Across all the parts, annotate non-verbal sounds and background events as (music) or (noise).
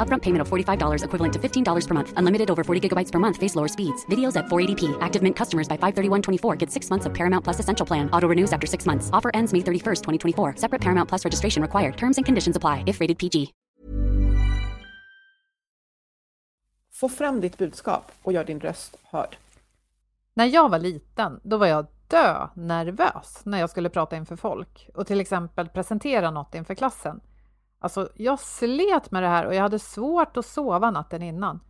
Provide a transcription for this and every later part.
Upfront payment of $45 equivalent to $15 per month. Unlimited over 40 gigabytes per month. Face lower speeds. Videos at 480p. Active Mint customers by 531.24 get six months of Paramount Plus Essential Plan. Auto renews after six months. Offer ends May 31st, 2024. Separate Paramount Plus registration required. Terms and conditions apply if rated PG. Få fram ditt budskap och gör din röst hörd. När jag var liten, då var jag dö nervös när jag skulle prata inför folk och till exempel presentera något inför klassen. Alltså, jag slet med det här och jag hade svårt att sova natten innan.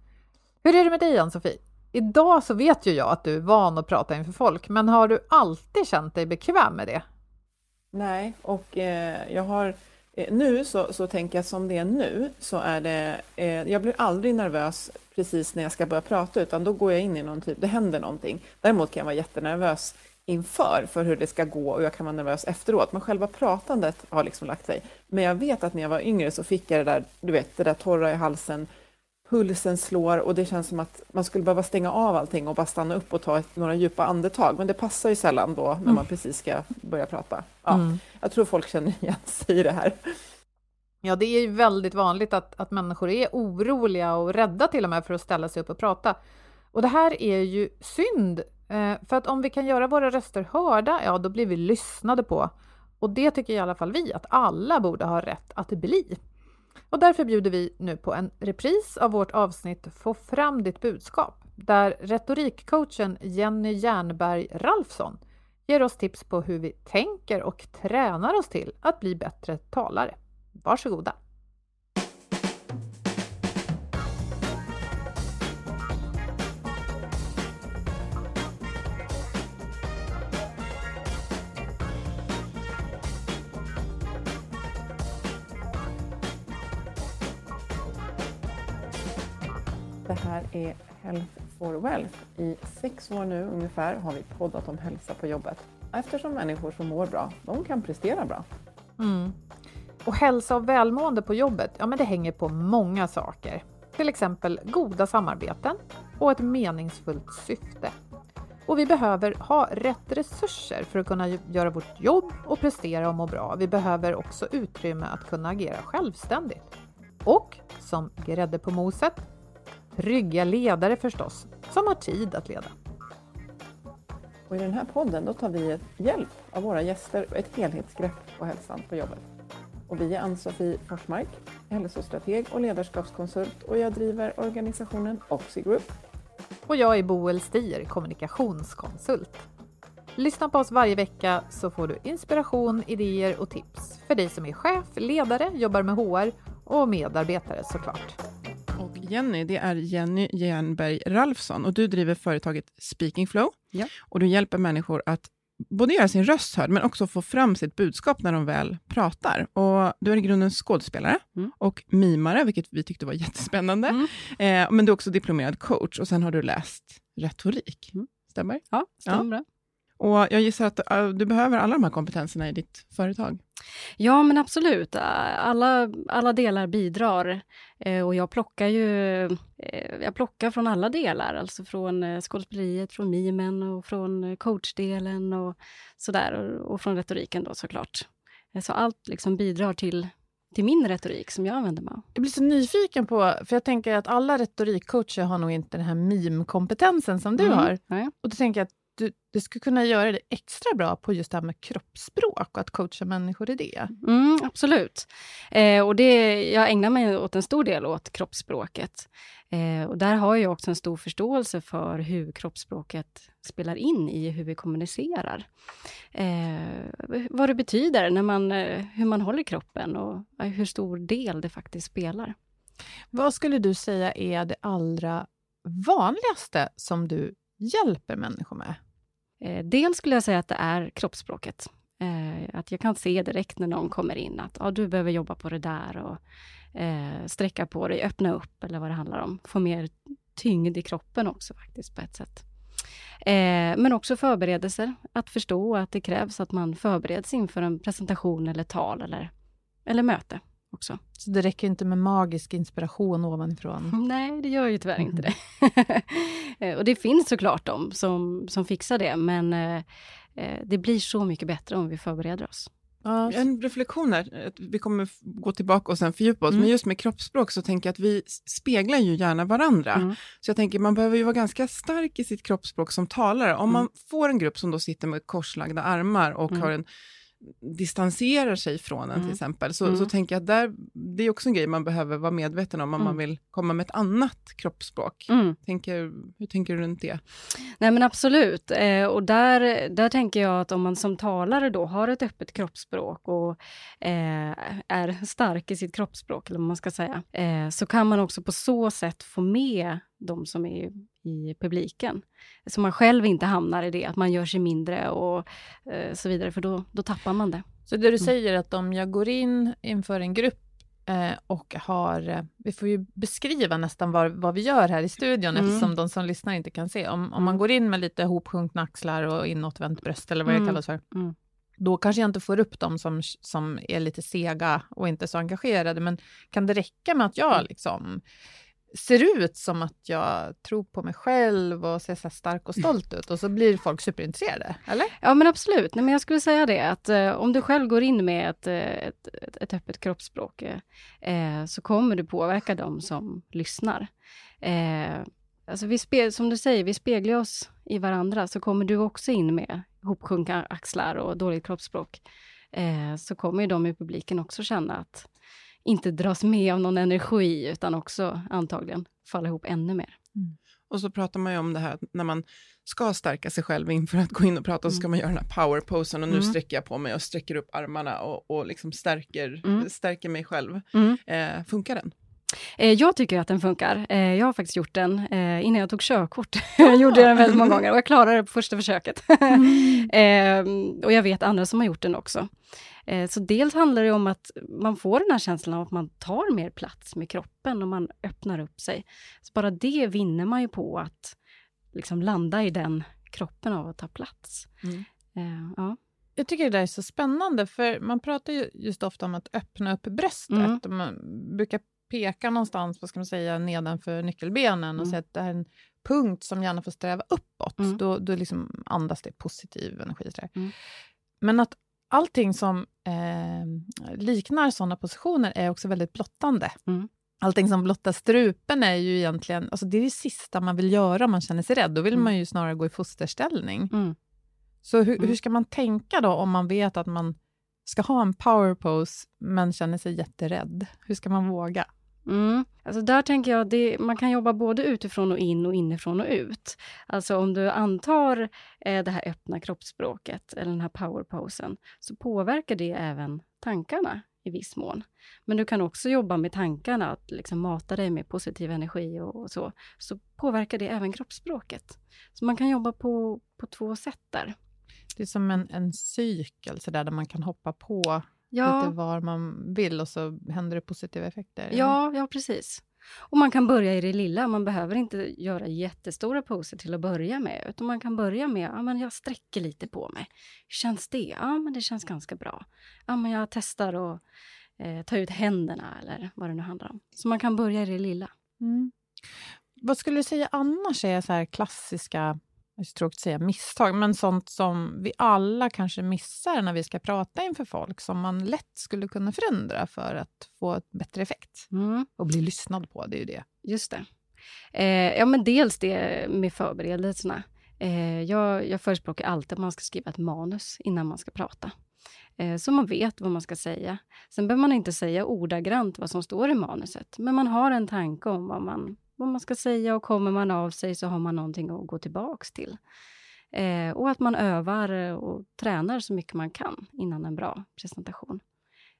Hur är det med dig, Ann-Sofie? Idag så vet ju jag att du är van att prata inför folk, men har du alltid känt dig bekväm med det? Nej, och eh, jag har eh, nu så, så tänker jag som det är nu så är det, eh, jag blir aldrig nervös precis när jag ska börja prata utan då går jag in i någon typ, det händer någonting. Däremot kan jag vara jättenervös inför för hur det ska gå och jag kan vara nervös efteråt. Men själva pratandet har liksom lagt sig. Men jag vet att när jag var yngre så fick jag det där, du vet, det där torra i halsen, pulsen slår och det känns som att man skulle behöva stänga av allting och bara stanna upp och ta ett, några djupa andetag. Men det passar ju sällan då när man precis ska börja prata. Ja, Mm. Jag tror folk känner igen sig i det här. Ja, det är ju väldigt vanligt att, att människor är oroliga och rädda till och med för att ställa sig upp och prata. Och det här är ju synd, Eh, för att om vi kan göra våra röster hörda, ja, då blir vi lyssnade på. Och det tycker i alla fall vi att alla borde ha rätt att bli. Och därför bjuder vi nu på en repris av vårt avsnitt Få fram ditt budskap, där retorikcoachen Jenny Jernberg Ralfsson ger oss tips på hur vi tänker och tränar oss till att bli bättre talare. Varsågoda! Det här är Health for Wealth. I sex år nu ungefär har vi poddat om hälsa på jobbet. Eftersom människor som mår bra, de kan prestera bra. Mm. Och hälsa och välmående på jobbet, ja men det hänger på många saker. Till exempel goda samarbeten och ett meningsfullt syfte. Och vi behöver ha rätt resurser för att kunna göra vårt jobb och prestera och må bra. Vi behöver också utrymme att kunna agera självständigt. Och som grädde på moset, trygga ledare förstås, som har tid att leda. Och I den här podden då tar vi hjälp av våra gäster och ett helhetsgrepp på hälsan på jobbet. Och vi är Ann-Sofie Forsmark, hälsostrateg och ledarskapskonsult och jag driver organisationen Oxy Group. Och jag är Boel Stier, kommunikationskonsult. Lyssna på oss varje vecka så får du inspiration, idéer och tips för dig som är chef, ledare, jobbar med HR och medarbetare såklart. Jenny, det är Jenny Jernberg Ralfsson och du driver företaget Speaking Flow. Ja. Och du hjälper människor att både göra sin röst hörd, men också få fram sitt budskap när de väl pratar. Och du är i grunden skådespelare Mm. och mimare, vilket vi tyckte var (laughs) jättespännande. Mm. Eh, men du är också diplomerad coach och sen har du läst retorik. Mm. Stämmer? Ja, stämmer bra. Och jag gissar att eh, du behöver alla de här kompetenserna i ditt företag. Ja, men absolut. Alla, alla delar bidrar. Eh, och jag plockar ju jag plockar från alla delar, alltså från skådespeleriet, från mimen och från coachdelen och sådär. Och, och från retoriken då såklart. Så allt liksom bidrar till, till min retorik som jag använder mig av. Jag blir så nyfiken på, för jag tänker att alla retorikcoacher har nog inte den här meme-kompetensen som du Mm, har. nej. Och då tänker jag att du, du skulle kunna göra det extra bra på just det här med kroppsspråk och att coacha människor i det. Mm, absolut. Eh, och det, jag ägnar mig åt en stor del åt kroppsspråket. Eh, och där har jag också en stor förståelse för hur kroppsspråket spelar in i hur vi kommunicerar. Eh, vad det betyder, när man, eh, hur man håller kroppen och eh, hur stor del det faktiskt spelar. Vad skulle du säga är det allra vanligaste som du hjälper människor med? Eh, dels skulle jag säga att det är kroppsspråket. Eh, att jag kan se direkt när någon kommer in att ah, du behöver jobba på det där och eh, sträcka på dig, öppna upp eller vad det handlar om. Få mer tyngd i kroppen också faktiskt på ett sätt. Eh, men också förberedelser, att förstå att det krävs att man förbereds inför en presentation eller tal eller, eller möte också. Så det räcker inte med magisk inspiration ovanifrån? (laughs) Nej, det gör ju tyvärr inte det. (laughs) Eh, och det finns såklart de som, som fixar det, men eh, eh, det blir så mycket bättre om vi förbereder oss. Ja, En reflektion där, att vi kommer gå tillbaka och sen fördjupa oss, Mm. men just med kroppsspråk så tänker jag att vi speglar ju gärna varandra. Mm. Så jag tänker man behöver ju vara ganska stark i sitt kroppsspråk som talare. Om man får en grupp som då sitter med korslagda armar och Mm. har en distanserar sig från en Mm. till exempel, så, Mm. så tänker jag att där, det är också en grej man behöver vara medveten om om man Mm. vill komma med ett annat kroppsspråk. Mm. Tänker, hur tänker du runt det? Nej men absolut. Eh, och där, där tänker jag att om man som talare då har ett öppet kroppsspråk och eh, är stark i sitt kroppsspråk, eller vad man ska säga, eh, så kan man också på så sätt få med de som är i publiken. Så man själv inte hamnar i det, att man gör sig mindre och eh, så vidare, för då, då tappar man det. Så det du säger är att om jag går in inför en grupp eh, och har, eh, vi får ju beskriva nästan vad, vad vi gör här i studion Mm. eftersom de som lyssnar inte kan se. Om, om man Mm. går in med lite hopsjunkna axlar och inåtvänt bröst eller vad det Mm. kallas för, Mm. då kanske jag inte får upp dem som, som är lite sega och inte så engagerade, men kan det räcka med att jag Mm. liksom ser ut som att jag tror på mig själv och ser så här stark och stolt ut och så blir folk superintresserade, eller? Ja men absolut, Nej, men jag skulle säga det att eh, om du själv går in med ett, eh, ett, ett, ett öppet kroppsspråk eh, eh, så kommer du påverka dem som lyssnar. Eh, alltså vi spe, som du säger, vi speglar oss i varandra, så kommer du också in med hopsjunkna axlar och dåligt kroppsspråk, eh, så kommer ju de i publiken också känna att inte dras med av någon energi, utan också antagligen falla ihop ännu mer. Och så pratar man ju om det här att när man ska stärka sig själv inför att gå in och prata, så ska man göra den här powerposen och nu Mm. sträcker jag på mig och sträcker upp armarna och, och liksom stärker, Mm. stärker mig själv. Mm. Eh, funkar den? Eh, Jag tycker att den funkar. Eh, Jag har faktiskt gjort den eh, innan jag tog körkort. (laughs) Jag gjorde den väldigt många gånger och jag klarade det på första försöket. (laughs) Eh, Och jag vet andra som har gjort den också. Eh, Så dels handlar det om att man får den här känslan av att man tar mer plats med kroppen och man öppnar upp sig. Så bara det vinner man ju på att liksom landa i den kroppen av att ta plats. Mm. Eh, Ja. Jag tycker det där är så spännande, för man pratar ju just ofta om att öppna upp bröstet. Mm. Och Man brukar peka någonstans, vad ska man säga, nedanför nyckelbenen och Mm. säga att det här är en punkt som gärna får sträva uppåt. Mm. Då, då liksom andas det positiv energi. Mm. Men att allting som eh, liknar sådana positioner är också väldigt blottande. Mm. Allting som blottar strupen är ju egentligen, alltså det är det sista man vill göra om man känner sig rädd. Då vill Mm. man ju snarare gå i fosterställning. Mm. Så hur, Mm. hur ska man tänka då om man vet att man ska ha en power pose men känner sig jätterädd? Hur ska man våga? Mm. Alltså där tänker jag att man kan jobba både utifrån och in och inifrån och ut. Alltså om du antar eh, det här öppna kroppsspråket eller den här powerposen så påverkar det även tankarna i viss mån. Men du kan också jobba med tankarna, att liksom mata dig med positiv energi och, och så. Så påverkar det även kroppsspråket. Så man kan jobba på, på två sätt där. Det är som en, en cykel så där, där man kan hoppa på Ja. lite var man vill och så händer det positiva effekter. Ja, ja precis. Och man kan börja i det lilla, man behöver inte göra jättestora poser till att börja med, utan man kan börja med, ja men jag sträcker lite på mig. Hur känns det? Ja men det känns ganska bra. Ja men jag testar att eh, ta ut händerna eller vad det nu handlar om. Så man kan börja i det lilla. Mm. Vad skulle du säga annars är så klassiska det är så tråkigt att säga misstag, men sånt som vi alla kanske missar när vi ska prata inför folk, som man lätt skulle kunna förändra för att få ett bättre effekt. Mm. Och bli lyssnad på, det är ju det. Just det. Eh, ja, men dels det med förberedelserna. Eh, jag, jag förespråkar alltid att man ska skriva ett manus innan man ska prata. Eh, så man vet vad man ska säga. Sen behöver man inte säga ordagrant vad som står i manuset, men man har en tanke om vad man, vad man ska säga och kommer man av sig så har man någonting att gå tillbaks till. Eh, och att man övar och tränar så mycket man kan innan en bra presentation.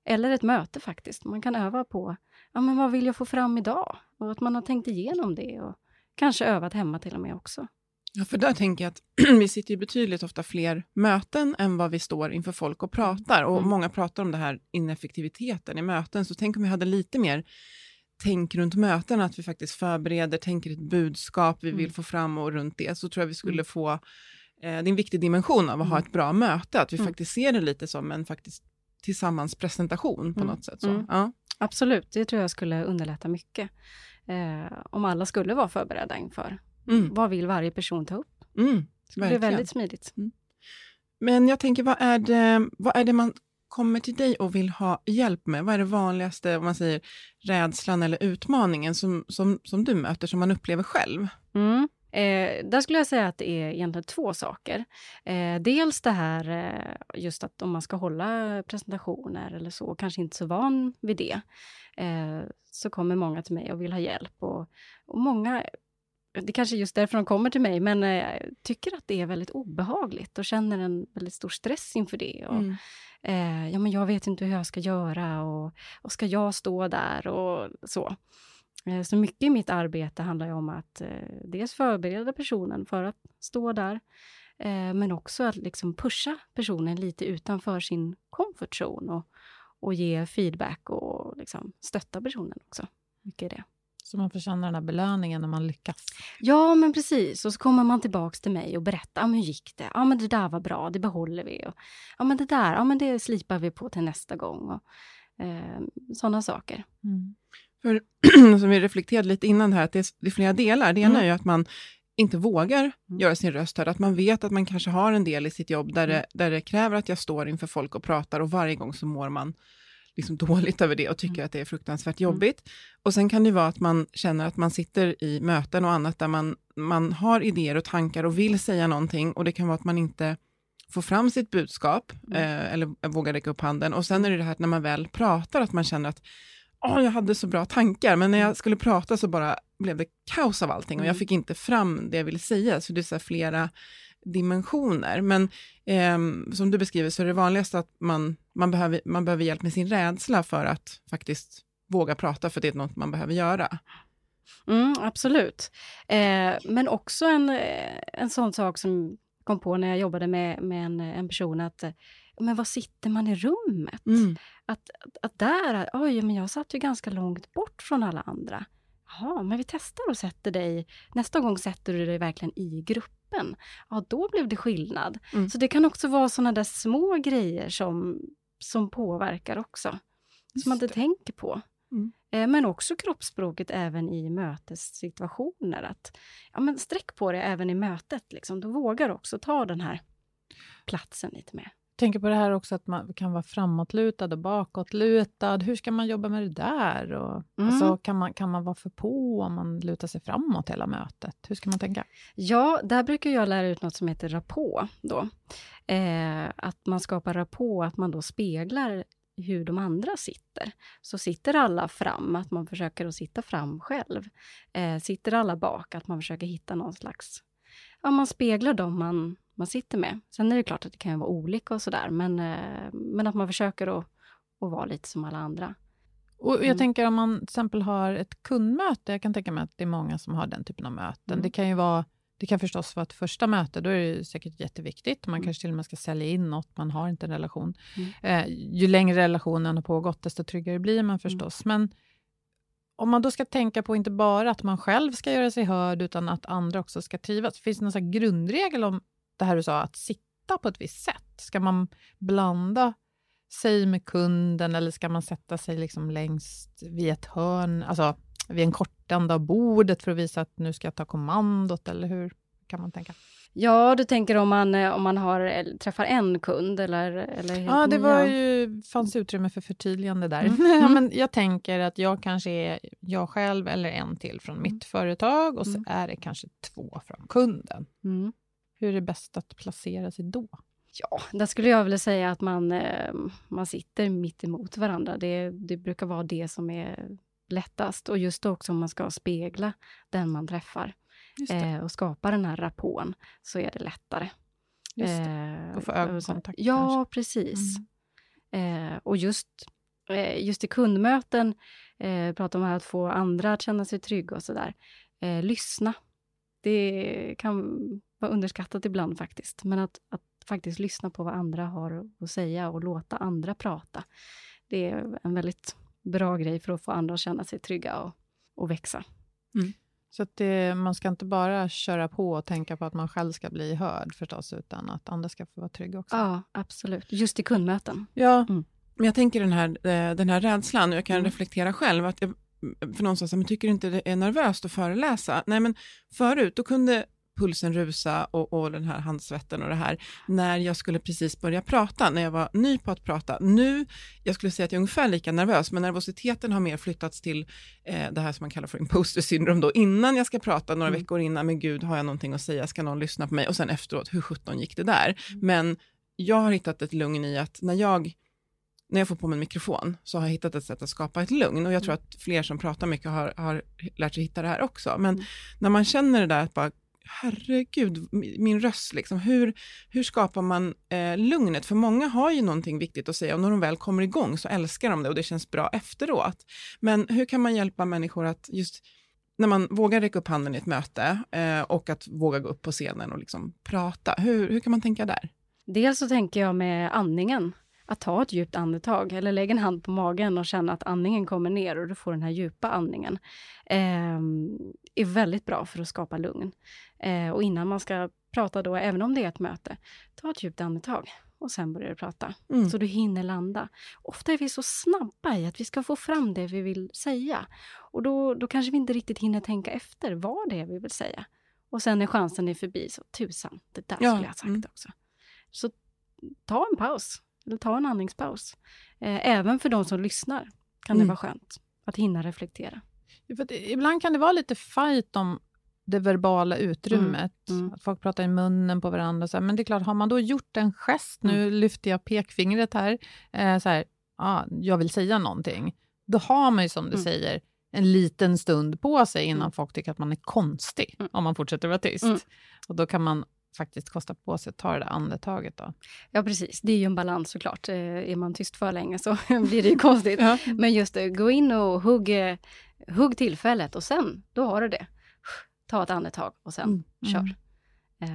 Eller ett möte faktiskt. Man kan öva på ja, men vad vill jag få fram idag? Och att man har tänkt igenom det och kanske övat hemma till och med också. Ja, för där tänker jag att (clears throat) vi sitter ju betydligt ofta fler möten än vad vi står inför folk och pratar. Och Mm. många pratar om det här ineffektiviteten i möten, så tänk om vi hade lite mer tänk runt möten, att vi faktiskt förbereder, tänker ett budskap vi vill Mm. få fram och runt det, så tror jag vi skulle Mm. få, eh, det är en viktig dimension av att ha Mm. ett bra möte, att vi Mm. faktiskt ser det lite som en faktiskt tillsammans presentation på Mm. något sätt. Så. Mm. Ja. Absolut, det tror jag skulle underlätta mycket. Eh, om alla skulle vara förberedda inför. Mm. Vad vill varje person ta upp? Mm. Det blir Verkligen. väldigt smidigt. Men jag tänker, vad är, det, vad är det man kommer till dig och vill ha hjälp med? Vad är det vanligaste, om man säger rädslan eller utmaningen som, som, som du möter, som man upplever själv? Mm. Eh, där skulle jag säga att det är egentligen två saker. Eh, dels det här eh, just att om man ska hålla presentationer eller så, kanske inte så van vid det, eh, så kommer många till mig och vill ha hjälp. Och, och många, det kanske är just därför de kommer till mig, men eh, tycker att det är väldigt obehagligt och känner en väldigt stor stress inför det. Och, Mm eh, ja, men jag vet inte hur jag ska göra och, och ska jag stå där och så. Eh, Så mycket i mitt arbete handlar ju om att eh, dels förbereda personen för att stå där, eh, men också att liksom pusha personen lite utanför sin comfort zone och, och ge feedback och liksom stötta personen också. Mycket i det. Så man får känna den här belöningen när man lyckas. Ja, men precis. Och så kommer man tillbaks till mig och berättar, ja men hur gick det? Ja men det där var bra, det behåller vi. Ja men det där, ja men det slipar vi på till nästa gång. Och, eh, sådana saker. För, (clears throat) som vi reflekterade lite innan här, att det är, det är flera delar. Det ena Mm. är ju att man inte vågar Mm. göra sin röst hörd, att man vet att man kanske har en del i sitt jobb där, Mm. det, där det kräver att jag står inför folk och pratar och varje gång så mår man liksom dåligt över det och tycker Mm. att det är fruktansvärt jobbigt. Och sen kan det vara att man känner att man sitter i möten och annat där man, man har idéer och tankar och vill säga någonting och det kan vara att man inte får fram sitt budskap Mm. eh, eller vågar räcka upp handen. Och sen är det det här att när man väl pratar att man känner att Åh, jag hade så bra tankar, men när jag skulle prata så bara blev det kaos av allting och jag Mm. fick inte fram det jag ville säga. Så det är så flera dimensioner. Men ehm, som du beskriver så är det vanligaste att man, man, behöver, man behöver hjälp med sin rädsla för att faktiskt våga prata, för det är något man behöver göra. Mm, absolut. Eh, men också en, eh, en sån sak som kom på när jag jobbade med, med en, en person att eh, men var sitter man i rummet? Mm. Att, att, att där, oj, men jag satt ju ganska långt bort från alla andra. Jaha, men vi testar och sätter dig, nästa gång sätter du dig verkligen i gruppen. Ja, då blev det skillnad. Mm. Så det kan också vara såna där små grejer som, som påverkar också. som man inte det. tänker på. Mm. Eh, Men också kroppsspråket även i mötessituationer. Att, ja, men sträck på det även i mötet. Liksom. Du vågar också ta den här platsen lite mer. Tänker på det här också att man kan vara framåtlutad och bakåtlutad. Hur ska man jobba med det där? Och, Mm. alltså, kan, man, kan man vara för på om man lutar sig framåt hela mötet? Hur ska man tänka? Ja, där brukar jag lära ut något som heter rappå. Då. Eh, att man skapar rappå, att man då speglar hur de andra sitter. Så sitter alla fram, att man försöker att sitta fram själv. Eh, sitter alla bak, att man försöker hitta någon slags... Ja, man speglar dem man, man sitter med. Sen är det klart att det kan vara olika och sådär, men, eh, men att man försöker att, att vara lite som alla andra. Och jag Mm. tänker om man till exempel har ett kundmöte, jag kan tänka mig att det är många som har den typen av möten. Mm. Det kan ju vara det kan förstås vara ett första möte, då är det säkert jätteviktigt. Man Mm. kanske till och med ska sälja in något, man har inte en relation. Mm. Eh, ju längre relationen har pågått, desto tryggare blir man förstås. Men om man då ska tänka på inte bara att man själv ska göra sig hörd, utan att andra också ska trivas. Finns det någon grundregel om det här du sa, att sitta på ett visst sätt? Ska man blanda sig med kunden eller ska man sätta sig liksom längst vid ett hörn, alltså vid en kortända av bordet för att visa att nu ska jag ta kommandot, eller hur kan man tänka? Ja, du tänker om man, eh, om man har, träffar en kund eller, eller Ja, det var ju, fanns utrymme för förtydligande där. Mm. (laughs) ja, Mm. men jag tänker att jag kanske är jag själv eller en till från mitt företag och så Mm. är det kanske två från kunden. Mm. Hur är det bäst att placera sig då? Ja, där skulle jag vilja säga att man, eh, man sitter mitt emot varandra. Det, det brukar vara det som är lättast. Och just också om man ska spegla den man träffar eh, och skapa den här rapån, så är det lättare. Just det. Eh, Och få ögonkontakt Ja, kanske. Mm. precis. Eh, och just, eh, just i kundmöten, eh, prata om att få andra att känna sig trygga och sådär. Eh, lyssna. Det kan vara underskattat ibland faktiskt, men att, att faktiskt lyssna på vad andra har att säga och låta andra prata. Det är en väldigt bra grej för att få andra att känna sig trygga och, och växa. Så att det, man ska inte bara köra på och tänka på att man själv ska bli hörd förstås, utan att andra ska få vara trygga också. Ja, absolut. Just i kundmöten. Ja, Mm. men jag tänker den här, eh, den här rädslan, och jag kan Mm. reflektera själv, att jag, för någon sa så här, men tycker du inte det är nervöst att föreläsa? Nej, men förut, då kunde pulsen rusa och, och den här handsvetten och det här, när jag skulle precis börja prata, när jag var ny på att prata. Nu, jag skulle säga att jag är ungefär lika nervös, men nervositeten har mer flyttats till eh, det här som man kallar för imposter syndrome då, innan jag ska prata, några Mm. veckor innan, men gud, har jag någonting att säga, ska någon lyssna på mig? Och sen efteråt, hur sjutton gick det där? Men jag har hittat ett lugn i att när jag när jag får på mig en mikrofon så har jag hittat ett sätt att skapa ett lugn och jag tror att fler som pratar mycket har, har lärt sig hitta det här också. Men Mm. när man känner det där att bara, herregud, min min röst, liksom, hur, hur skapar man eh, lugnet? För många har ju någonting viktigt att säga och när de väl kommer igång så älskar de det och det känns bra efteråt. Men hur kan man hjälpa människor att just när man vågar räcka upp handen i ett möte eh, och att våga gå upp på scenen och liksom prata, hur, hur kan man tänka där? Dels så tänker jag med andningen. Att ta ett djupt andetag eller lägga en hand på magen och känna att andningen kommer ner och du får den här djupa andningen. Eh, är väldigt bra för att skapa lugn. Eh, och innan man ska prata då, även om det är ett möte, ta ett djupt andetag och sen börjar du prata. Mm. Så du hinner landa. Ofta är vi så snabba i att vi ska få fram det vi vill säga. Och då, då kanske vi inte riktigt hinner tänka efter vad det är vi vill säga. Och sen när chansen är förbi, så tusan, det där Ja, skulle jag ha sagt mm. också. Så ta en paus, ta en andningspaus. Eh, även för de som lyssnar kan det Mm. vara skönt att hinna reflektera. Ja, ibland kan det vara lite fight om det verbala utrymmet. Mm, mm. Att folk pratar i munnen på varandra. Så här. Men det är klart, har man då gjort en gest, nu lyfter jag pekfingret här, eh, så här, ah, jag vill säga någonting. Då har man ju som du Mm. säger en liten stund på sig innan Mm. folk tycker att man är konstig, Mm. om man fortsätter vara tyst. Mm. Och då kan man faktiskt kosta på sig att ta det där andetaget. Då. Ja, precis. Det är ju en balans såklart. Eh, är man tyst för länge så (laughs) blir det ju konstigt. Ja. Men just det, gå in och hugg, eh, hugg tillfället och sen, då har du det. Ta ett andetag och sen Mm. kör. Eh,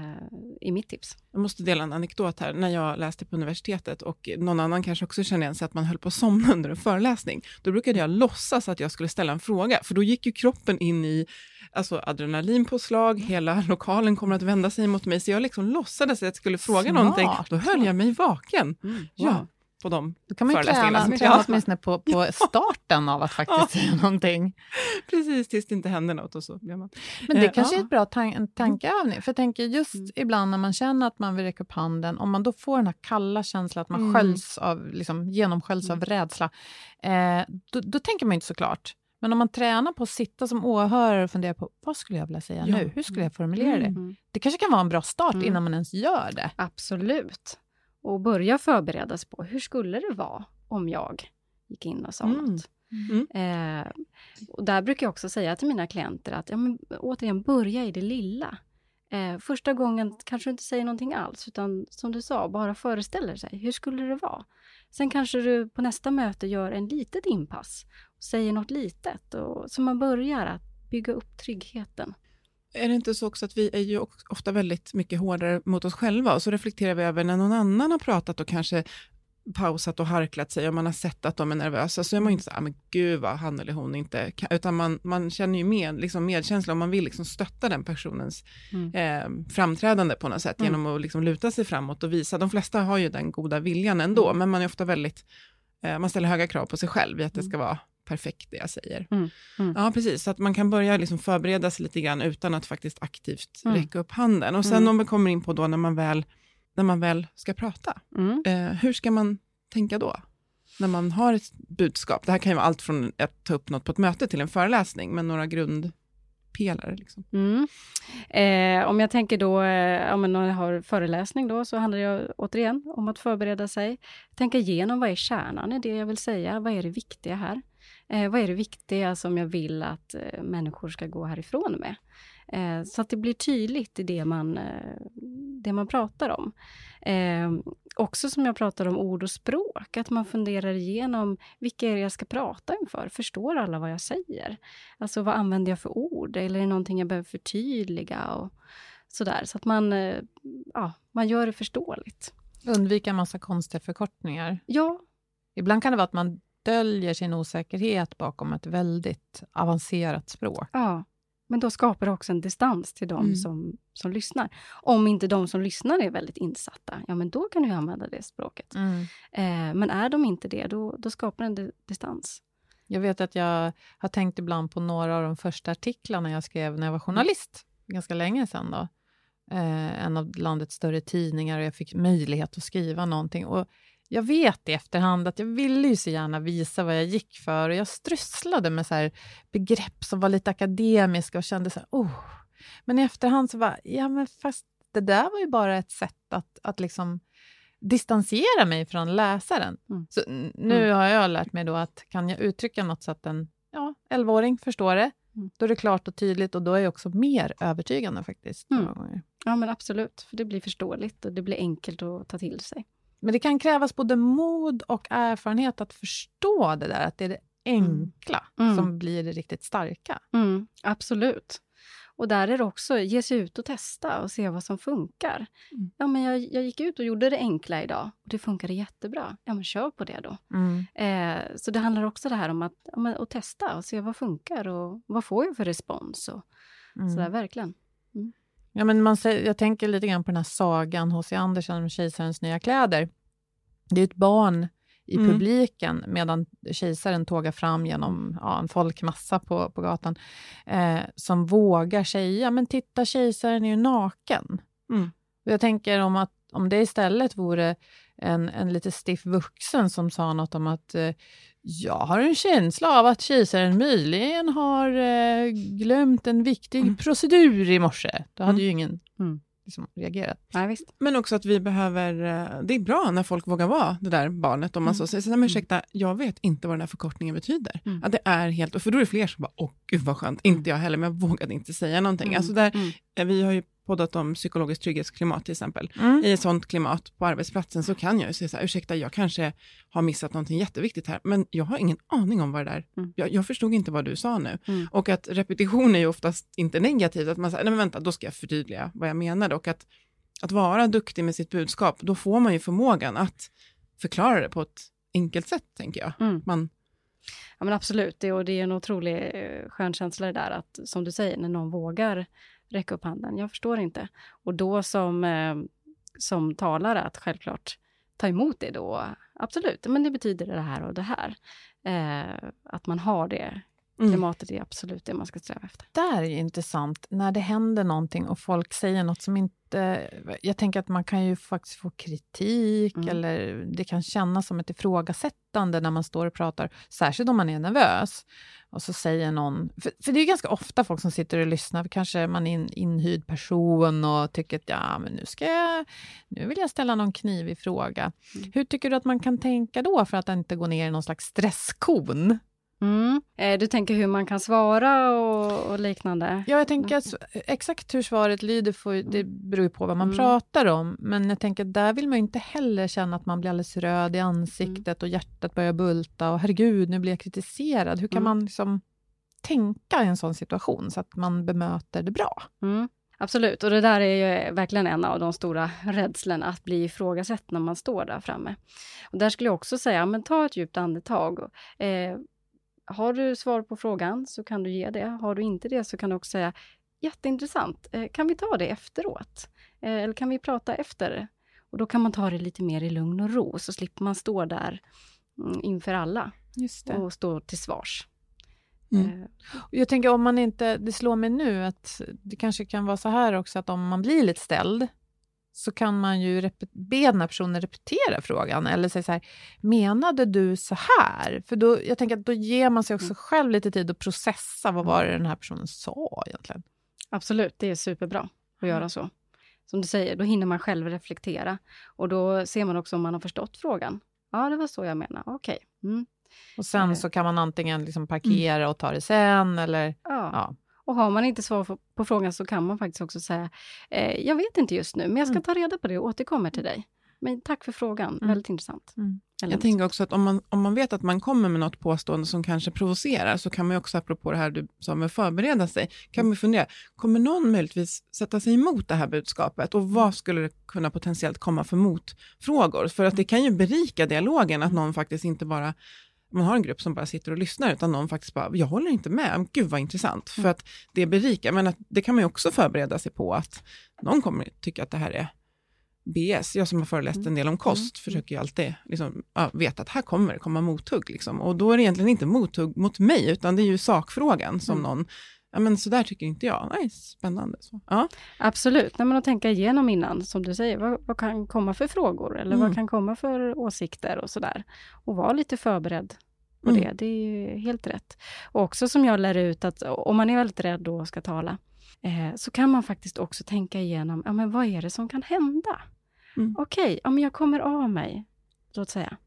I mitt tips. Jag måste dela en anekdot här. När jag läste på universitetet och någon annan kanske också känner igen sig att man höll på att somna (laughs) under en föreläsning, då brukade jag låtsas att jag skulle ställa en fråga, för då gick ju kroppen in i alltså adrenalinpåslag, hela (laughs) lokalen kommer att vända sig mot mig, så jag liksom låtsades att jag skulle fråga Smart. någonting. Då höll jag mig vaken. Ja, Wow. På de Då kan man ju träna, träna åtminstone på, på (laughs) starten av att faktiskt säga någonting. (laughs) Precis, tills det inte händer något och så blir man... Men det Eh, kanske ja. är ett bra tan- tankeövning. För jag tänker just Mm. ibland när man känner att man vill räcka upp handen, om man då får den här kalla känslan att man Mm. sköljs av, liksom, genomsköljs av rädsla, eh, då, då tänker man inte så klart. Men om man tränar på att sitta som åhörare och fundera på vad skulle jag vilja säga Ja. nu? Hur skulle jag formulera det? Mm. Det kanske kan vara en bra start Mm. innan man ens gör det. Absolut. Och börja förbereda sig på hur skulle det vara om jag gick in och sa Mm. något. Mm. Eh, och där brukar jag också säga till mina klienter att ja, men, återigen, börja i det lilla. Eh, första gången kanske du inte säger någonting alls, utan som du sa, bara föreställer sig. Hur skulle det vara? Sen kanske du på nästa möte gör en litet inpass och säger något litet. Och, så man börjar att bygga upp tryggheten. Är det inte så också att vi är ju ofta väldigt mycket hårdare mot oss själva och så reflekterar vi över när någon annan har pratat och kanske pausat och harklat sig och man har sett att de är nervösa så är man ju inte så här, "Ah, men gud vad han eller hon inte kan, utan man, man känner ju med, liksom medkänsla och man vill liksom stötta den personens Mm. eh, framträdande på något sätt Mm. genom att liksom luta sig framåt och visa. De flesta har ju den goda viljan ändå, Mm. men man är ofta väldigt, eh, man ställer höga krav på sig själv i att det Mm. ska vara perfekt det jag säger. Mm, mm. Ja, precis. Så att man kan börja liksom förbereda sig lite grann utan att faktiskt aktivt Mm. räcka upp handen. Och sen Mm. om vi kommer in på då när man väl, när man väl ska prata, Mm. eh, hur ska man tänka då? När man har ett budskap. Det här kan ju vara allt från att ta upp något på ett möte till en föreläsning, men några grundpelare. Liksom. Mm. Eh, om jag tänker då, eh, när jag har föreläsning då, så handlar det återigen om att förbereda sig. Tänka igenom vad är kärnan i det jag vill säga? Vad är det viktiga här? Eh, vad är det viktiga som jag vill att eh, människor ska gå härifrån med? Eh, så att det blir tydligt i det man, eh, det man pratar om. Eh, också som jag pratar om ord och språk, att man funderar igenom vilka är det jag ska prata inför? Förstår alla vad jag säger? Alltså vad använder jag för ord? Eller är det någonting jag behöver förtydliga? Och sådär, så att man, eh, ja, man gör det förståeligt. Undvika en massa konstiga förkortningar. Ja, Ibland kan det vara att man döljer sin osäkerhet bakom ett väldigt avancerat språk. ja. Men då skapar det också en distans till de Mm. som, som lyssnar. Om inte de som lyssnar är väldigt insatta, ja men då kan du använda det språket. Eh, men är de inte det, då, då skapar det en di- distans. Jag vet att jag har tänkt ibland på några av de första artiklarna jag skrev när jag var journalist, ganska länge sedan. Då. Eh, en av landets större tidningar och jag fick möjlighet att skriva någonting. Och jag vet i efterhand att jag ville ju så gärna visa vad jag gick för och jag strösslade med så begrepp som var lite akademiska och kände så här, oh. Men i efterhand så var ja men fast det där var ju bara ett sätt att, att liksom distansera mig från läsaren. Mm. Så nu har jag lärt mig då att kan jag uttrycka något så att en ja, 11-åring förstår det, Mm. då är det klart och tydligt och då är jag också mer övertygande faktiskt. Mm. Ja men absolut, för det blir förståeligt och det blir enkelt att ta till sig. Men det kan krävas både mod och erfarenhet att förstå det där, att det är det enkla Mm. som blir det riktigt starka. Mm, absolut. Och där är det också, ge sig ut och testa och se vad som funkar. Mm. Ja, men jag, jag gick ut och gjorde det enkla idag och det funkade jättebra. Ja, men kör på det då. Eh, så det handlar också det här om att, ja, men, att testa och se vad funkar och vad får jag för respons och Mm. sådär verkligen. Ja, men man jag tänker lite grann på den här sagan H.C. Andersen om kejsarens nya kläder. Det är ett barn i Mm. publiken medan kejsaren tågar fram genom ja, en folkmassa på, på gatan eh, som vågar säga men titta kejsaren är ju naken. Mm. Jag tänker om, att, om det istället vore en, en lite stiff vuxen som sa något om att eh, jag har en känsla av att kejsaren möjligen har eh, glömt en viktig Mm. procedur i morse. Då hade Mm. ju ingen Mm. liksom, reagerat. Nej, visst. Men också att vi behöver, eh, det är bra när folk vågar vara det där barnet, om man Mm. så säger, så, men ursäkta, jag vet inte vad den här förkortningen betyder. Mm. Att det är helt, för då är det fler som bara, åh gud vad skönt, inte jag heller, men jag vågade inte säga någonting. Mm. Alltså där, Mm. eh, vi har ju poddat om psykologiskt trygghetsklimat till exempel. Mm. I ett sånt klimat på arbetsplatsen så kan jag ju säga så här, ursäkta, jag kanske har missat någonting jätteviktigt här, men jag har ingen aning om vad det där, Mm. jag, jag förstod inte vad du sa nu. Mm. Och att repetition är ju oftast inte negativt, att man säger, nej men vänta, då ska jag förtydliga vad jag menade. Och att, att vara duktig med sitt budskap, då får man ju förmågan att förklara det på ett enkelt sätt, tänker jag. Mm. Man, Ja men absolut, det, och det är en otrolig eh, skön känsla det där att, som du säger, när någon vågar räcka upp handen. Jag förstår inte. Och då som, eh, som talare att självklart ta emot det då. Absolut, men det betyder det här och det här. Eh, att man har det mm. klimatet är absolut det man ska sträva efter. där är intressant, när det händer någonting och folk säger något som inte... Jag tänker att man kan ju faktiskt få kritik Mm. eller det kan kännas som ett ifrågasättande när man står och pratar, särskilt om man är nervös. Och så säger någon... För, för det är ju ganska ofta folk som sitter och lyssnar, kanske man är en inhyrd person och tycker att ja, men nu, ska jag, nu vill jag ställa någon knivig fråga. Mm. Hur tycker du att man kan tänka då för att inte gå ner i någon slags stresskon? Mm. Eh, du tänker hur man kan svara och, och liknande? Ja, jag tänker att exakt hur svaret lyder, får, det beror ju på vad man Mm. pratar om. Men jag tänker där vill man ju inte heller känna att man blir alldeles röd i ansiktet och hjärtat börjar bulta och herregud, nu blir jag kritiserad. Hur kan Mm. man liksom tänka i en sån situation så att man bemöter det bra? Mm. Absolut, och det där är ju verkligen en av de stora rädslorna, att bli ifrågasatt när man står där framme. Och där skulle jag också säga, men ta ett djupt andetag. Eh, har du svar på frågan så kan du ge det. Har du inte det så kan du också säga, jätteintressant, eh, kan vi ta det efteråt? Eh, eller kan vi prata efter? Och då kan man ta det lite mer i lugn och ro, så slipper man stå där mm, inför alla. Och stå till svars. Mm. Eh, Jag tänker om man inte, det slår mig nu att det kanske kan vara så här också att om man blir lite ställd så kan man ju be den här personen repetera frågan eller säga så här, menade du så här? För då, jag tänker att då ger man sig också själv lite tid att processa, vad var det den här personen sa egentligen? Absolut, det är superbra att göra så. Som du säger, då hinner man själv reflektera. Och då ser man också om man har förstått frågan. Ja, det var så jag menade. Okej. Mm. Och sen Eh. så kan man antingen liksom parkera och ta det sen eller Ja. ja. Och har man inte svar på, frågan så kan man faktiskt också säga, eh, jag vet inte just nu, men jag ska Mm. ta reda på det och återkommer till dig. Men tack för frågan, Mm. väldigt intressant. Mm. Jag tänker också att om man, om man vet att man kommer med något påstående som kanske provocerar, så kan man också, apropå det här du sa med förbereda sig, kan man fundera, kommer någon möjligtvis sätta sig emot det här budskapet och vad skulle det kunna potentiellt komma för motfrågor? För att det kan ju berika dialogen att någon faktiskt inte bara man har en grupp som bara sitter och lyssnar, utan någon faktiskt bara, jag håller inte med, gud vad intressant, för att det berikar, men att det kan man ju också förbereda sig på att någon kommer tycka att det här är BS. Jag som har föreläst en del om kost försöker ju alltid liksom, ja, veta att här kommer det komma mothugg. Liksom. Och då är det egentligen inte mothugg mot mig, utan det är ju sakfrågan som någon, ja men så där tycker inte jag. Nej, spännande. Så. Ja. Absolut, Nej, men att tänka igenom innan, som du säger, vad, vad kan komma för frågor eller Mm. vad kan komma för åsikter och sådär. Och vara lite förberedd på Mm. det, det är ju helt rätt. Och också som jag lär ut att om man är väldigt rädd då och ska tala, eh, så kan man faktiskt också tänka igenom, ja men vad är det som kan hända? Mm. Okej, ja men jag kommer av mig, låt säga.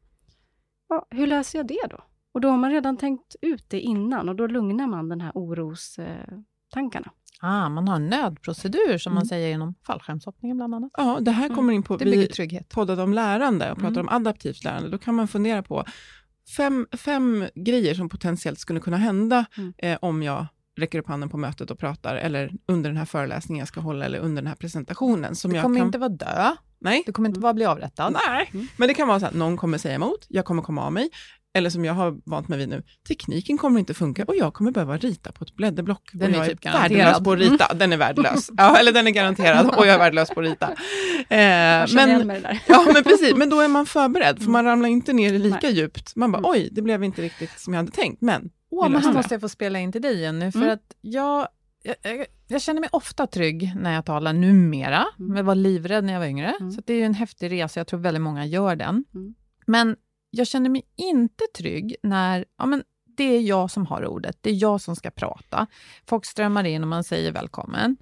Ja, hur löser jag det då? Och då har man redan tänkt ut det innan och då lugnar man den här orostankarna. Eh, tankarna. Ah, man har en nödprocedur som man Mm. säger inom fallskärmshoppningen bland annat. ja, det här kommer in på, Det vi trygghet. poddade om lärande och pratade Mm. om adaptivt lärande, då kan man fundera på fem, fem grejer som potentiellt skulle kunna hända Mm. eh, om jag räcker upp handen på mötet och pratar, eller under den här föreläsningen jag ska hålla, eller under den här presentationen. Som Du jag kommer kan... inte vara dö, Nej, du kommer inte vara bli avrättad. Nej, men det kan vara så att någon kommer säga emot, jag kommer komma av mig, eller som jag har vant mig vid nu, tekniken kommer inte funka och jag kommer behöva rita på ett blädderblock. Den och är jag typ är värdelös på att rita. Den är värdelös. Ja, eller den är garanterad och jag är värdelös på att rita. (laughs) Eh, Jag känner igen men, mig det där. ja, men precis, men då är man förberedd, för man ramlar inte ner lika Nej. djupt. Man bara, Mm. oj, det blev inte riktigt som jag hade tänkt, men Åh, vi men här måste jag få spela in till dig Jenny, för Mm. att jag, jag, jag, känner mig ofta trygg när jag talar numera. Mm. Jag var livrädd när jag var yngre, Mm. så det är ju en häftig resa. Jag tror väldigt många gör den. Mm. Men jag känner mig inte trygg när ja, men det är jag som har ordet. Det är jag som ska prata. Folk strömmar in och man säger välkommen.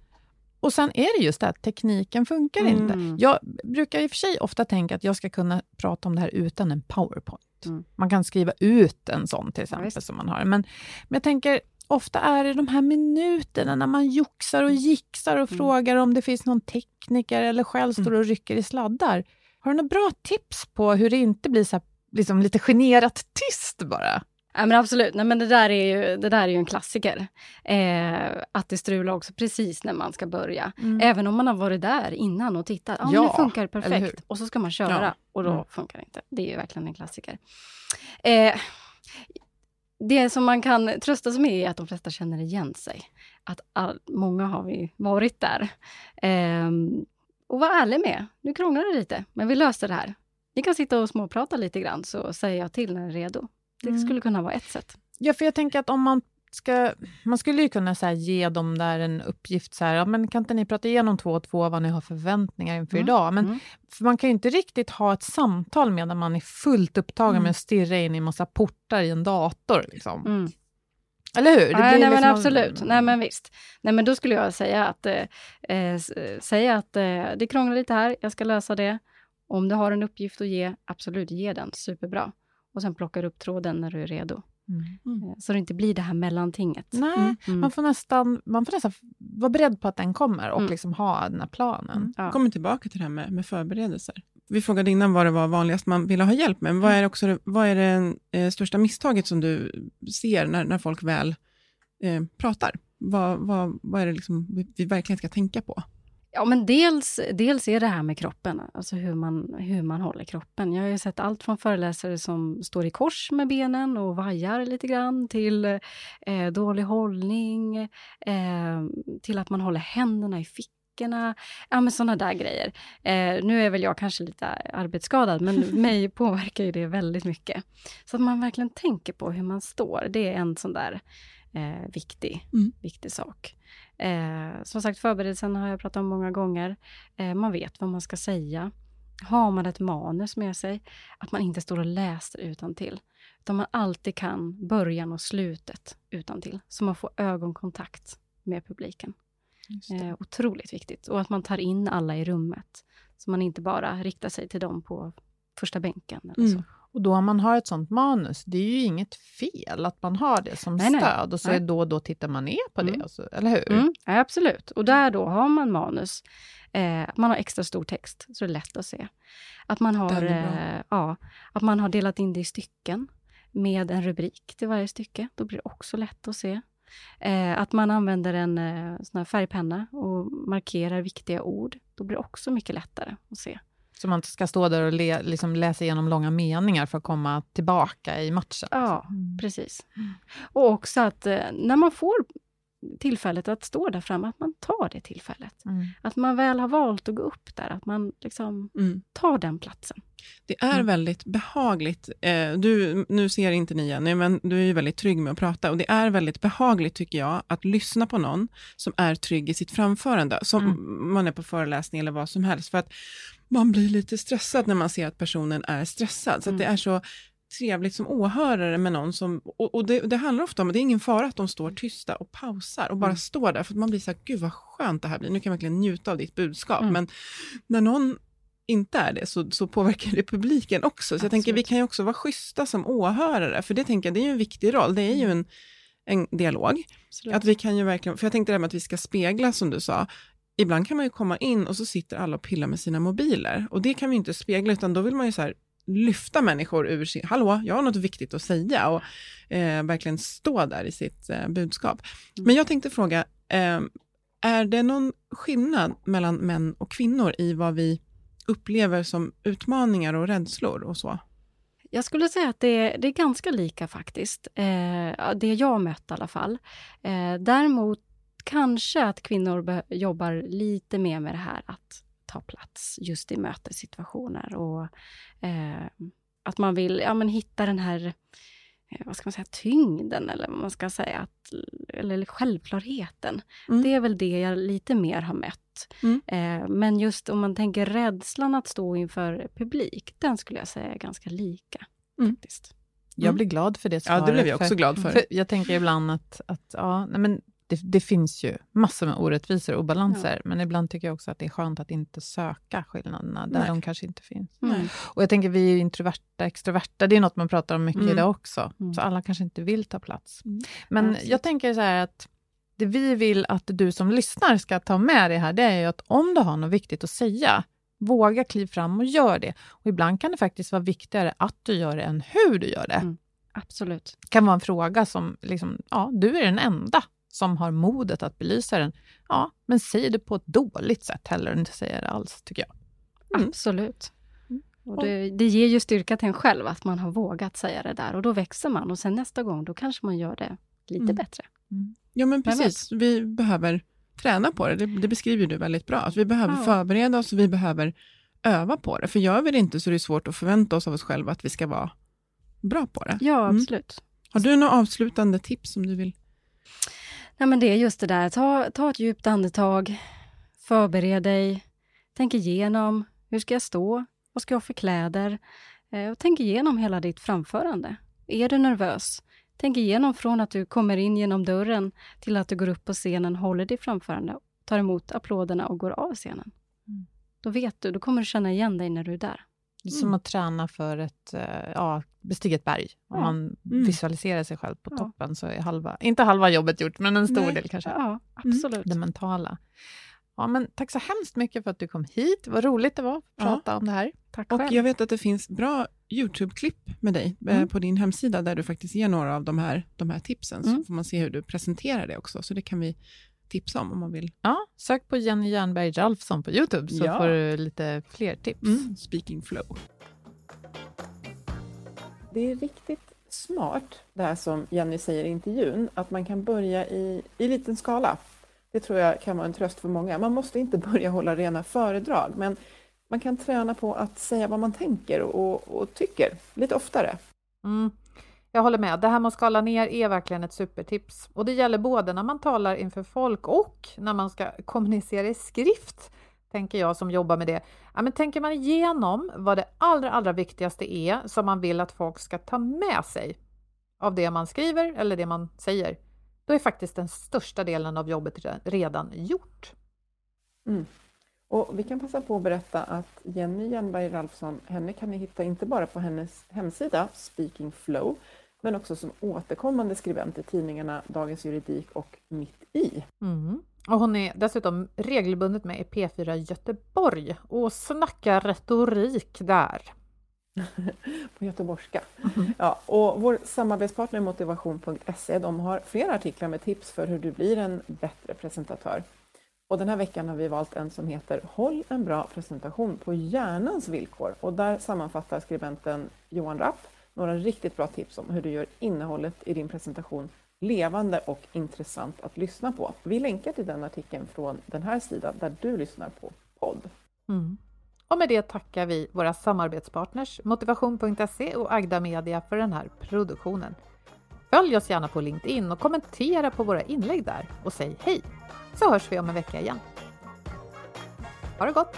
Och sen är det just det att tekniken funkar Mm. inte. Jag brukar i och för sig ofta tänka att jag ska kunna prata om det här utan en powerpoint. Mm. Man kan skriva ut en sån till exempel visst. som man har. Men, men jag tänker, ofta är det de här minuterna när man joxar och gixar och Mm. frågar om det finns någon tekniker eller själv står och rycker i sladdar. Har du några bra tips på hur det inte blir så här, liksom lite generat tyst bara? Ja, men absolut, Nej, men det, där är ju, det där är ju en klassiker. Eh, att det strular också precis när man ska börja. Även om man har varit där innan och tittat. Ja, Ja, funkar det perfekt. Och så ska man köra Ja. och då Mm. funkar det inte. Det är ju verkligen en klassiker. Eh, det som man kan trösta sig med är att de flesta känner igen sig. Att all, många har vi varit där. Eh, och var ärlig med, nu krånglar det lite, men vi löste det här. Ni kan sitta och småprata lite grann så säger jag till när ni är redo. Det Mm. skulle kunna vara ett sätt. Ja, för jag tänker att om man ska... Man skulle ju kunna så ge dem där en uppgift, så här, ja, men kan inte ni prata igenom två och två vad ni har förväntningar inför Mm, idag? Men mm. för man kan ju inte riktigt ha ett samtal medan man är fullt upptagen Mm. med att stirra in i en massa portar i en dator. Liksom. Mm. Eller hur? Det nej, nej men liksom- absolut. Nej men visst. Nej men då skulle jag säga att, eh, eh, s- säga att eh, det krånglar lite här, jag ska lösa det. Om du har en uppgift att ge, absolut ge den, superbra. Och sen plockar du upp tråden när du är redo. Mm. Eh, Så det inte blir det här mellantinget. Nej, Mm. man får nästan, man får nästan vara beredd på att den kommer och Mm. liksom ha den här planen. Ja. kommer tillbaka till det här med, med förberedelser. Vi frågade innan vad det var vanligast man ville ha hjälp med. Men vad är, också, det- vad är det eh, största misstaget som du ser när, när folk väl eh, pratar? Vad, vad, vad är det liksom vi, vi verkligen ska tänka på? Ja, men dels, dels är det här med kroppen, alltså hur man, hur man håller kroppen. Jag har ju sett allt från föreläsare som står i kors med benen och vajar lite grann, till eh, dålig hållning, eh, till att man håller händerna i replikerna? Ja, men sådana där grejer. Eh, nu är väl jag kanske lite arbetsskadad, men (laughs) mig påverkar ju det väldigt mycket. Så att man verkligen tänker på hur man står, det är en sån där eh, viktig, Mm. viktig sak. Eh, som sagt, förberedelsen har jag pratat om många gånger. Eh, man vet vad man ska säga. Har man ett manus med sig, att man inte står och läser utan till utan man alltid kan början och slutet utan till så man får ögonkontakt med publiken. Eh, otroligt viktigt. Och att man tar in alla i rummet, så man inte bara riktar sig till dem på första bänken. Eller Mm. så. Och då om man har ett sånt manus, det är ju inget fel att man har det som Nej, nej. stöd och så Nej. är då och då tittar man ner på det, Mm. och så, eller hur? Mm, ja, absolut. Och där då har man manus, eh, man har extra stor text, så det är lätt att se. Att man har, eh, ja, att man har delat in det i stycken med en rubrik till varje stycke. Då blir det också lätt att se. Eh, att man använder en eh, sån färgpenna och markerar viktiga ord. Då blir det också mycket lättare att se. Så man ska stå där och le, liksom läsa igenom långa meningar för att komma tillbaka i matchen. Ja, Mm. precis. Och också att eh, när man får tillfället att stå där framme, att man tar det tillfället. Mm. Att man väl har valt att gå upp där, att man liksom Mm. tar den platsen. Det är Mm. väldigt behagligt. Eh, du, nu ser inte ni Jenny, men du är ju väldigt trygg med att prata. Och det är väldigt behagligt, tycker jag, att lyssna på någon som är trygg i sitt framförande. Som Mm. man är på föreläsning eller vad som helst. För att man blir lite stressad när man ser att personen är stressad. Så att det Mm. är så trevligt som åhörare med någon som, och, och det, det handlar ofta om, det är ingen fara att de står tysta och pausar och bara Mm. står där, för att man blir så här, gud vad skönt det här blir, nu kan jag verkligen njuta av ditt budskap. Mm. Men när någon inte är det så, så påverkar det publiken också. Så jag tänker vi Absolut. kan ju också vara schyssta som åhörare, för det tänker jag, det är ju en viktig roll, det är ju en, en dialog. Absolut. Att vi kan ju verkligen, för jag tänkte det här med att vi ska spegla som du sa, ibland kan man ju komma in och så sitter alla och pillar med sina mobiler och det kan vi inte spegla utan då vill man ju så här lyfta människor ur sin, hallå, jag har något viktigt att säga och eh, verkligen stå där i sitt eh, budskap. Men jag tänkte fråga, eh, är det någon skillnad mellan män och kvinnor i vad vi upplever som utmaningar och rädslor och så? Jag skulle säga att det, det är ganska lika faktiskt. Eh, det jag mött i alla fall. Eh, däremot kanske att kvinnor jobbar lite mer med det här att ta plats just i mötessituationer och eh, att man vill ja, men hitta den här eh, vad ska man säga, tyngden eller vad man ska säga, att, eller självklarheten. Mm. Det är väl det jag lite mer har mött. Mm. Eh, men just om man tänker rädslan att stå inför publik, den skulle jag säga är ganska lika. Mm. Faktiskt. Jag blir glad för det Ja, svaret. det blev jag också glad för. jag tänker ibland att, att ja, nej men det, det finns ju massor med orättvisor och obalanser, men ibland tycker jag också att det är skönt att inte söka skillnaderna där Nej. de kanske inte finns. Mm. Och jag tänker, vi är ju introverta, extroverta, det är något man pratar om mycket Mm. idag också. Mm. Så alla kanske inte vill ta plats. Mm. Men Absolut. jag tänker så här att det vi vill att du som lyssnar ska ta med dig här, det är ju att om du har något viktigt att säga, våga kliv fram och gör det. Och ibland kan det faktiskt vara viktigare att du gör det än hur du gör det. Mm. Absolut. Det kan vara en fråga som, liksom, ja, du är den enda som har modet att belysa den. Ja, men säg det på ett dåligt sätt hellre än inte säga det alls, tycker jag. Mm. Absolut. Och det, det ger ju styrka till en själv att man har vågat säga det där och då växer man och sen nästa gång då kanske man gör det lite Mm. bättre. Ja, men precis. Vi behöver träna på det. det. Det beskriver du väldigt bra. Att vi behöver Ja. förbereda oss och vi behöver öva på det. För gör vi det inte så är det svårt att förvänta oss av oss själva att vi ska vara bra på det. Ja, Mm. absolut. Har du några avslutande tips som du vill? Nej, men det är just det där, ta, ta ett djupt andetag, förbered dig, tänk igenom, hur ska jag stå, vad ska jag ha för kläder? Eh, och tänk igenom hela ditt framförande. Är du nervös? Tänk igenom från att du kommer in genom dörren till att du går upp på scenen, håller ditt framförande, tar emot applåderna och går av scenen. Då vet du, då kommer du känna igen dig när du är där. Det är som att träna för ett, eh, ja, bestiga ett berg. Om Ja. man Mm. visualiserar sig själv på Ja. toppen så är halva, inte halva jobbet gjort, men en stor Nej. del kanske. Ja, absolut. Det mentala. Ja, men tack så hemskt mycket för att du kom hit. Vad roligt det var att Ja. prata om det här. Tack Och själv. jag vet att det finns bra YouTube-klipp med dig eh, Mm. på din hemsida där du faktiskt ger några av de här, de här tipsen. Så Mm. får man se hur du presenterar det också. Så det kan vi tipsa om om man vill. Ja, sök på Jenny Jernberg Ralfsson på Youtube så Ja. får du lite fler tips. Mm. Speaking flow. Det är riktigt smart det här som Jenny säger i intervjun, att man kan börja i, i liten skala. Det tror jag kan vara en tröst för många. Man måste inte (laughs) börja hålla rena föredrag, men man kan träna på att säga vad man tänker och, och tycker lite oftare. Mm. Jag håller med. Det här med att skala ner är verkligen ett supertips. Och det gäller både när man talar inför folk och när man ska (laughs) kommunicera i skrift, tänker jag som jobbar med det. Ja, men tänker man igenom vad det allra, allra viktigaste är som man vill att folk ska ta med sig av det man skriver eller det man säger, då är faktiskt den största delen av jobbet redan gjort. Mm. Och vi kan passa på att berätta att Jenny Jernberg Ralfsson, henne kan ni hitta inte bara på hennes hemsida Speaking Flow, men också som återkommande skribent i tidningarna Dagens Juridik och Mitt i. Mm. Och hon är dessutom regelbundet med i P4 Göteborg och snackar retorik där. (laughs) på göteborgska. Mm. Ja, och vår samarbetspartner Motivation.se de har flera artiklar med tips för hur du blir en bättre presentatör. Och den här veckan har vi valt en som heter Håll en bra presentation på hjärnans villkor. Och där sammanfattar skribenten Johan Rapp några riktigt bra tips om hur du gör innehållet i din presentation levande och intressant att lyssna på. Vi länkar till den artikeln från den här sidan där du lyssnar på podd. Mm. Och med det tackar vi våra samarbetspartners Motivation.se och Agda Media för den här produktionen. Följ oss gärna på LinkedIn och kommentera på våra inlägg där och säg hej, så hörs vi om en vecka igen. Ha det gott!